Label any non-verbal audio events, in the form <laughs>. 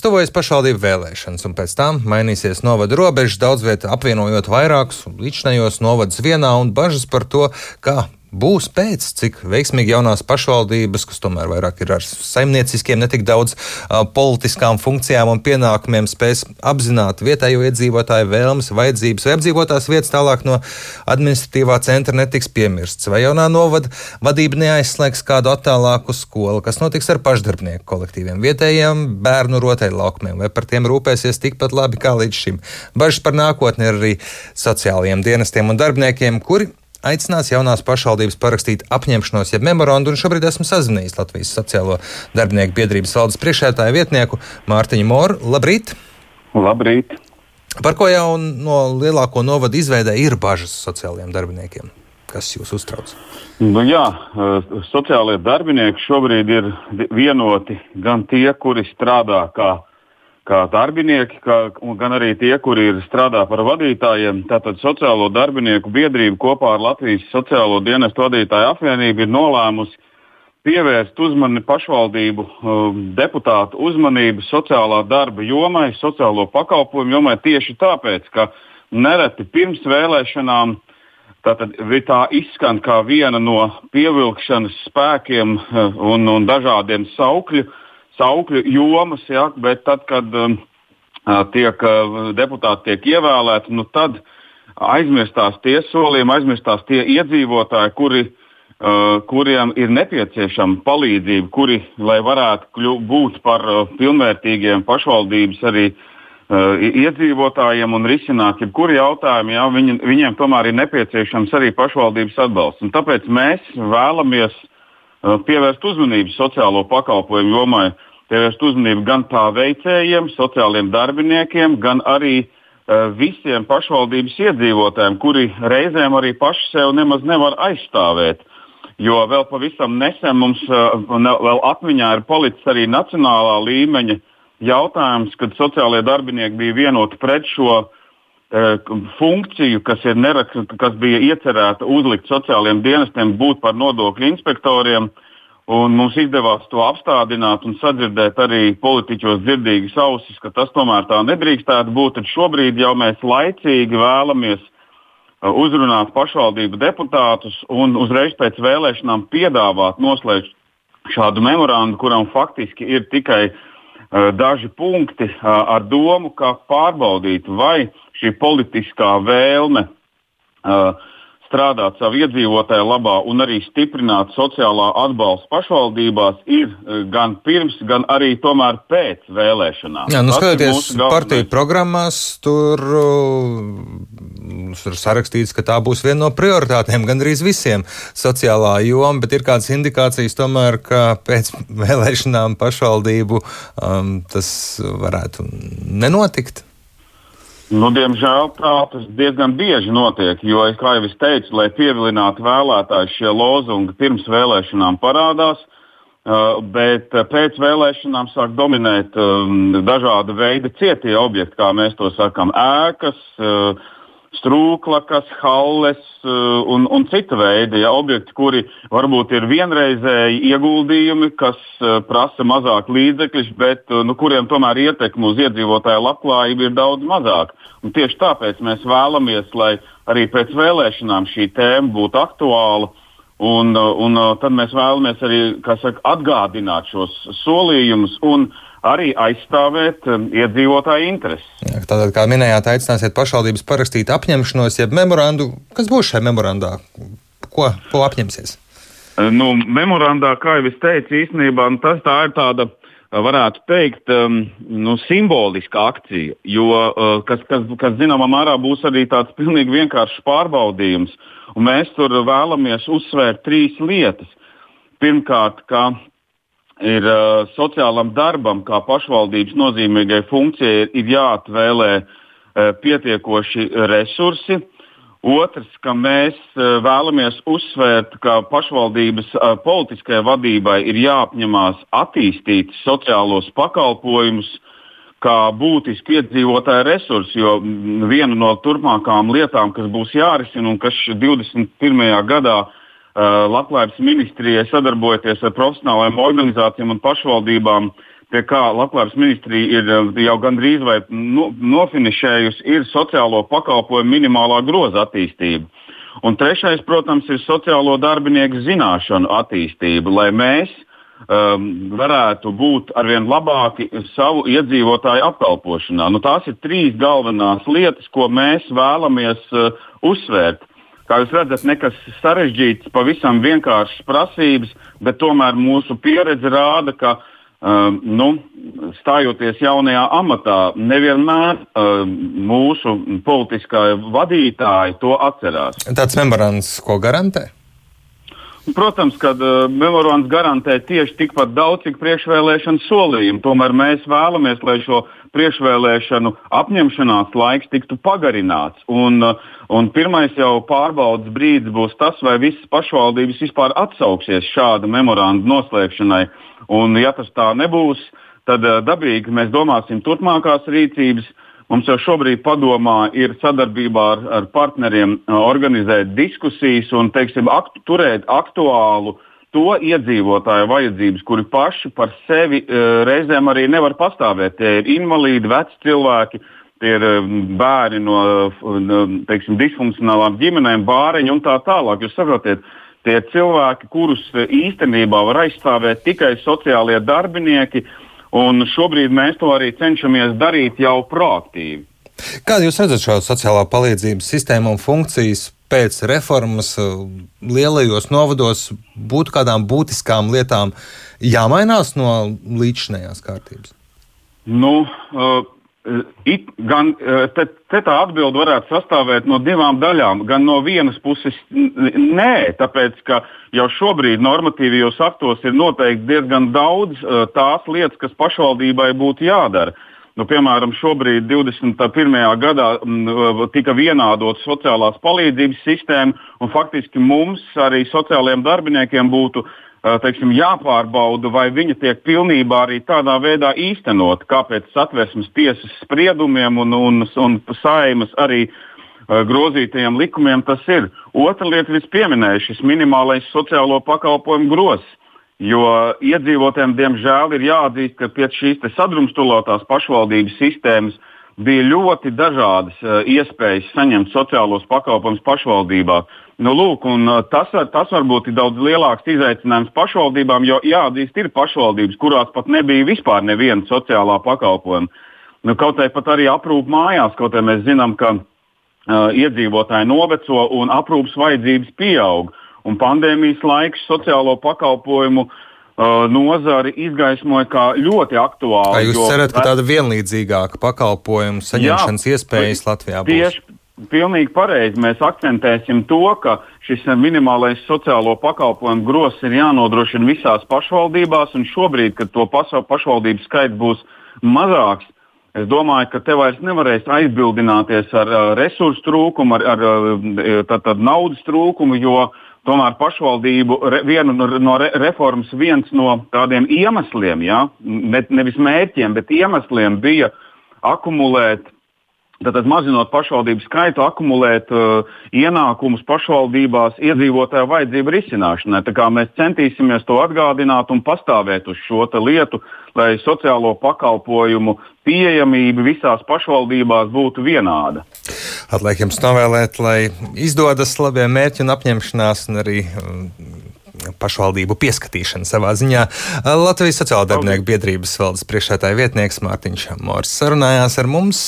Tuvojas pašvaldību vēlēšanas, un pēc tam mainīsies novada robežas, daudz vietā apvienojot vairākus līdzinājos novadus vienā un bažas par to, kā būs pēc, cik veiksmīgi jaunās pašvaldības, kas tomēr vairāk ir ar saimnieciskiem, ne tik daudz uh, politiskām funkcijām un pienākumiem, spēs apzināt vietējo iedzīvotāju vēlmes, vajadzības, vai apdzīvotās vietas tālāk no administratīvā centra netiks piemirsts, vai jaunā novada vadība neaizslēgs kādu attālāku skolu, kas notiks ar pašdarbnieku kolektīviem, vietējiem bērnu rotaļlaukumiem, vai par tiem rūpēsies tikpat labi kā līdz šim. Bažas par nākotni ir arī sociālajiem dienestiem un darbiniekiem, kuri aicinās jaunās pašvaldības parakstīt apņemšanos, jeb memorandu, un šobrīd esmu sazinājies Latvijas Sociālo darbinieku biedrības valdes priekšētāju vietnieku Mārtiņu Moru. Labrīt! Labrīt! Par ko jau no lielāko novadu izveidē ir bažas sociālajiem darbiniekiem? Kas jūs uztrauc? Nu, jā, sociālajie darbinieki šobrīd ir vienoti gan tie, kuri strādā kā kā darbinieki, kā, gan arī tie, kuri ir strādā par vadītājiem. Tātad Sociālo darbinieku biedrība kopā ar Latvijas Sociālo dienestu vadītāju apvienību ir nolēmusi pievērst uzmanību pašvaldību um, deputātu uzmanību sociālā darba jomai, sociālo pakalpojumu jomai tieši tāpēc, ka nereti pirms vēlēšanām Tātad tā izskan kā viena no pievilkšanas spēkiem uh, un, un dažādiem saukļiem saukļu jomas, ja, bet tad, kad um, tiek, deputāti tiek ievēlēti, nu tad aizmirstās tie solījumi, aizmirstās tie iedzīvotāji, kuri, uh, kuriem ir nepieciešama palīdzība, kuri, lai varētu kļu, būt par uh, pilnvērtīgiem pašvaldības arī uh, iedzīvotājiem un risināt jebkuru jautājumu, jā, viņi, viņiem tomēr ir nepieciešams arī pašvaldības atbalsts. Un tāpēc mēs vēlamies pievērst uzmanību sociālo pakalpojumu jomai. Pievērst uzmanību gan tā veicējiem, sociāliem darbiniekiem, gan arī uh, visiem pašvaldības iedzīvotājiem, kuri reizēm arī paši sev nemaz nevar aizstāvēt. Jo vēl pavisam nesen mums uh, vēl atmiņā ir palicis arī nacionālā līmeņa jautājums, kad sociālajie darbinieki bija vienoti pret šo uh, funkciju, kas, nerak, kas bija iecerēta uzlikt sociālajiem dienestiem būt par nodokļu inspektoriem. Uh, Un mums izdevās to apstādināt un sadzirdēt arī politiķos dzirdīgas ausis, ka tas tomēr tā nedrīkstētu būt. Tad šobrīd jau mēs laicīgi vēlamies uh, uzrunāt pašvaldību deputātus un uzreiz pēc vēlēšanām piedāvāt noslēgt šādu memorandu, kuram faktiski ir tikai uh, daži punkti uh, ar domu, kā pārbaudīt, vai šī politiskā vēlme uh, strādāt savu iedzīvotāju labā un arī stiprināt sociālā atbalsta pašvaldībās ir e, gan pirms, gan arī tomēr pēc vēlēšanām. Jā, nu, skatoties partiju programmās, tur, tur sarakstīts, ka tā būs viena no prioritātēm gandrīz visiem sociālā joma, bet ir kādas indikācijas tomēr, ka pēc <laughs> vēlēšanām pašvaldību um, tas varētu nenotikt. Nu, diemžēl tā tas diezgan bieži notiek, jo, kā jau es teicu, lai pievilinātu vēlētājus, šie lozungi pirms vēlēšanām parādās, bet pēc vēlēšanām sāk dominēt dažāda veida cietie objekti, kā mēs to sakām, ēkas. Strūklakas, halles uh, un, un cita veida ja, objekti, kuri varbūt ir vienreizēji ieguldījumi, kas uh, prasa mazāk līdzekļus, bet uh, nu, kuriem tomēr ietekme uz iedzīvotāju labklājību ir daudz mazāka. Un tieši tāpēc mēs vēlamies, lai arī pēc vēlēšanām šī tēma būtu aktuāla. Un, un tad mēs vēlamies arī saka, atgādināt šos solījumus un uh, arī aizstāvēt um, iedzīvotāju intereses. Jā, tātad, kā minējāt, aicināsiet pašvaldības parakstīt apņemšanos, jeb memorandu. Kas būs šajā memorandā? Ko, ko apņemsies? Uh, nu, memorandā, kā jau es teicu, īstenībā nu, tas tā ir tāda uh, varētu teikt, um, nu, simboliska akcija, jo, uh, kas, kas, kas zināmā mērā būs arī tāds <laughs> pilnīgi vienkāršs pārbaudījums. Un mēs tur vēlamies uzsvērt trīs lietas. Pirmkārt, ka ir uh, sociālam darbam, kā pašvaldības nozīmīgai funkcijai, ir jāatvēlē uh, pietiekoši resursi. Otrs, ka mēs uh, vēlamies uzsvērt, ka pašvaldības uh, politiskajai vadībai ir jāapņemās attīstīt sociālos pakalpojumus kā būtisku iedzīvotāju resursu, jo viena no turpmākajām lietām, kas būs jārisina un kas 21. gadā Uh, Labklājības ministrijai sadarbojoties ar profesionālajām organizācijām un pašvaldībām pie kā Labklājības ministrija ir uh, jau gandrīz vai no, nofinišējusi, ir sociālo pakalpojumu minimālā groza attīstība. Un trešais, protams, ir sociālo darbinieku zināšanu attīstība, lai mēs um, varētu būt arvien labāki savu iedzīvotāju apkalpošanā. Nu, tās ir trīs galvenās lietas, ko mēs vēlamies uh, uzsvērt. Kā jūs redzat, nekas sarežģīts, pavisam vienkāršs prasības, bet tomēr mūsu pieredze rāda, ka uh, nu, stājoties jaunajā amatā, nevienmēr uh, mūsu politiskie vadītāji to atcerās. Tāds memorands, ko garantē? Protams, ka uh, memorands garantē tieši tikpat daudz, cik priekšvēlēšana solījumi. Tomēr mēs vēlamies, lai šo priekšvēlēšanu apņemšanās laiks tiktu pagarināts. Un, uh, un pirmais jau pārbaudas brīdis būs tas, vai visas pašvaldības vispār atsauksies šāda memoranda noslēgšanai. Un, ja tas tā nebūs, tad uh, dabīgi mēs domāsim turpmākās rīcības. Mums jau šobrīd padomā ir sadarbībā ar, ar partneriem organizēt diskusijas un teiksim, aktu, turēt aktuālu to iedzīvotāju vajadzības, kuri paši par sevi reizēm arī nevar pastāvēt. Tie ir invalīdi, veci cilvēki, tie ir bērni no teiksim, disfunkcionālām ģimenēm, bāriņi un tā tālāk. Jūs saprotat, tie cilvēki, kurus īstenībā var aizstāvēt tikai sociālie darbinieki, uh, Un šobrīd mēs to arī cenšamies darīt jau proaktīvi. Kādu jūs redzat šo sociālā palīdzības sistēmu un funkcijas pēc reformas lielajos novados būtu kādām būtiskām lietām jāmainās no līdzinējās kārtības? Nu, uh, It, gan, e, te, te tā atbilde varētu sastāvēt no divām daļām. Gan no vienas puses, nē, tāpēc ka jau šobrīd normatīvajos aktos ir noteikti diezgan daudz uh, tās lietas, kas pašvaldībai būtu jādara. Nu, piemēram, šobrīd, 21. gadā, m, e, tika vienādota sociālās palīdzības sistēma, un faktiski mums, arī sociālajiem darbiniekiem, būtu uh, teiksim, jāpārbauda, vai viņa tiek pilnībā arī tādā veidā īstenot, kāpēc satversmes tiesas spriedumiem un, un, un saimas arī uh, grozītajiem likumiem tas ir. Otra lieta, kas pieminēja, šis minimālais sociālo pakalpojumu grozs. Jo iedzīvotājiem, diemžēl, ir jāatzīst, ka pēc šīs sadrumstalotās pašvaldības sistēmas bija ļoti dažādas uh, iespējas saņemt sociālos pakalpojumus pašvaldībā. Nu, lūk, tas, var, tas varbūt ir daudz lielāks izaicinājums pašvaldībām, jo jāatzīst, ir pašvaldības, kurās pat nebija vispār neviena sociālā pakalpojuma. Nu, kaut arī pat arī aprūp mājās, kaut arī mēs zinām, ka uh, iedzīvotāji noveco un aprūpas vajadzības pieaug. Un pandēmijas laiks sociālo pakalpojumu uh, nozari izgaismoja kā ļoti aktuālu. Vai jūs cerat, ka tāda vienlīdzīgāka pakalpojumu saņemšanas jā, iespējas Latvijā būs? Tieši, Pilnīgi pareizi. Mēs akcentēsim to, ka šis minimālais sociālo pakalpojumu grozs ir jānodrošina visās pašvaldībās, un šobrīd, kad to pašvaldību skaits būs mazāks, es domāju, ka te vairs nevarēs aizbildināties ar uh, resursu trūkumu, ar, ar uh, tā, tā, naudas trūkumu, jo tomēr pašvaldību re, viena no, no re, reformas viens no tādiem iemesliem, ja, ne, nevis mērķiem, bet iemesliem bija akumulēt Tātad, mazinot pašvaldību skaitu, akumulēt uh, ienākumus pašvaldībās iedzīvotāju vajadzību risināšanai. Tā kā mēs centīsimies to atgādināt un pastāvēt uz šo lietu, lai sociālo pakalpojumu pieejamība visās pašvaldībās būtu vienāda. Atliek jums novēlēt, lai izdodas labie mērķi un apņemšanās, un arī um, pašvaldību pieskatīšana savā ziņā. Latvijas sociāldarbinieku biedrības valdes priekšētāja vietnieks Mārtiņš Mors sarunājās ar mums.